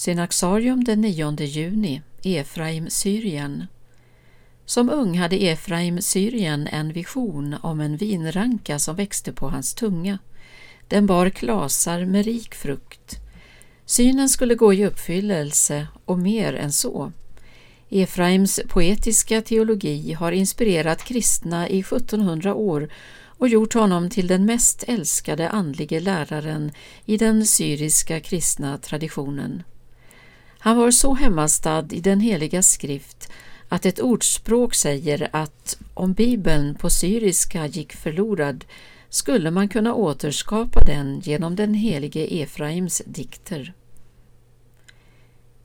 Synaxarium den 9 juni, Efraim, Syrien. Som ung hade Efraim, Syrien, en vision om en vinranka som växte på hans tunga. Den bar klasar med rik frukt. Synen skulle gå i uppfyllelse och mer än så. Efraims poetiska teologi har inspirerat kristna i 1700 år och gjort honom till den mest älskade andlige läraren i den syriska kristna traditionen. Han var så hemmastad i den heliga skrift att ett ordspråk säger att om Bibeln på syriska gick förlorad skulle man kunna återskapa den genom den helige Efraims dikter.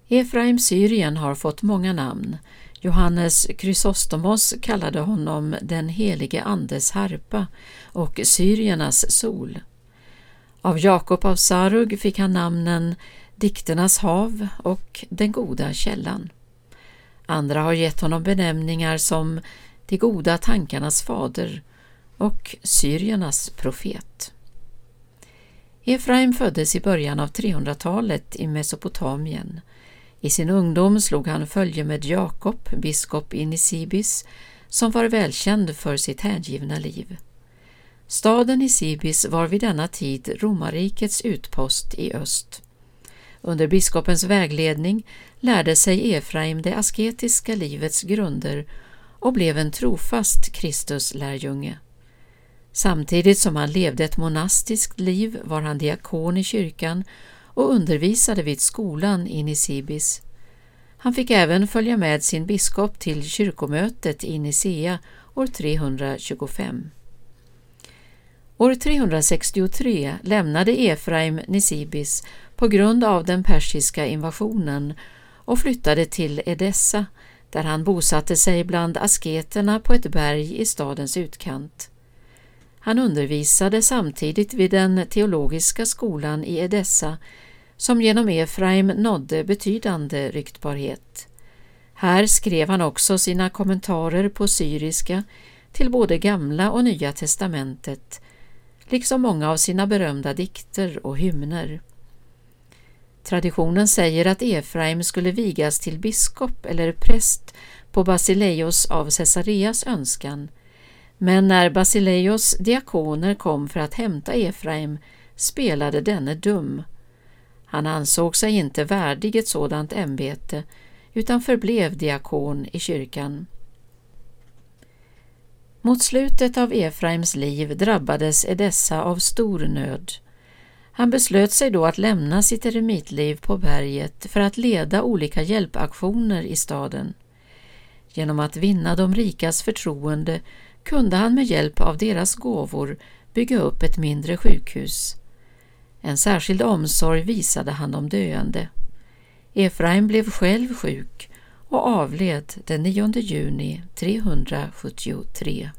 Efraim Syrien har fått många namn. Johannes Chrysostomos kallade honom den helige Andes harpa och Syriernas sol. Av Jakob av Sarug fick han namnen Dikternas hav och Den goda källan. Andra har gett honom benämningar som De goda tankarnas fader och Syriernas profet. Efraim föddes i början av 300-talet i Mesopotamien. I sin ungdom slog han följe med Jakob, biskop i Nisibis, som var välkänd för sitt hängivna liv. Staden Nisibis var vid denna tid romarrikets utpost i öst. Under biskopens vägledning lärde sig Efraim det asketiska livets grunder och blev en trofast Kristuslärjunge. Samtidigt som han levde ett monastiskt liv var han diakon i kyrkan och undervisade vid skolan i Nisibis. Han fick även följa med sin biskop till kyrkomötet i Nicea år 325. År 363 lämnade Efraim Nisibis på grund av den persiska invasionen och flyttade till Edessa där han bosatte sig bland asketerna på ett berg i stadens utkant. Han undervisade samtidigt vid den teologiska skolan i Edessa som genom Efraim nådde betydande ryktbarhet. Här skrev han också sina kommentarer på syriska till både Gamla och Nya testamentet, liksom många av sina berömda dikter och hymner. Traditionen säger att Efraim skulle vigas till biskop eller präst på Basileios av Caesareas önskan, men när Basileios diakoner kom för att hämta Efraim spelade denne dum. Han ansåg sig inte värdig ett sådant ämbete utan förblev diakon i kyrkan. Mot slutet av Efraims liv drabbades Edessa av stor nöd. Han beslöt sig då att lämna sitt eremitliv på berget för att leda olika hjälpaktioner i staden. Genom att vinna de rikas förtroende kunde han med hjälp av deras gåvor bygga upp ett mindre sjukhus. En särskild omsorg visade han de döende. Efraim blev själv sjuk och avled den 9 juni 373.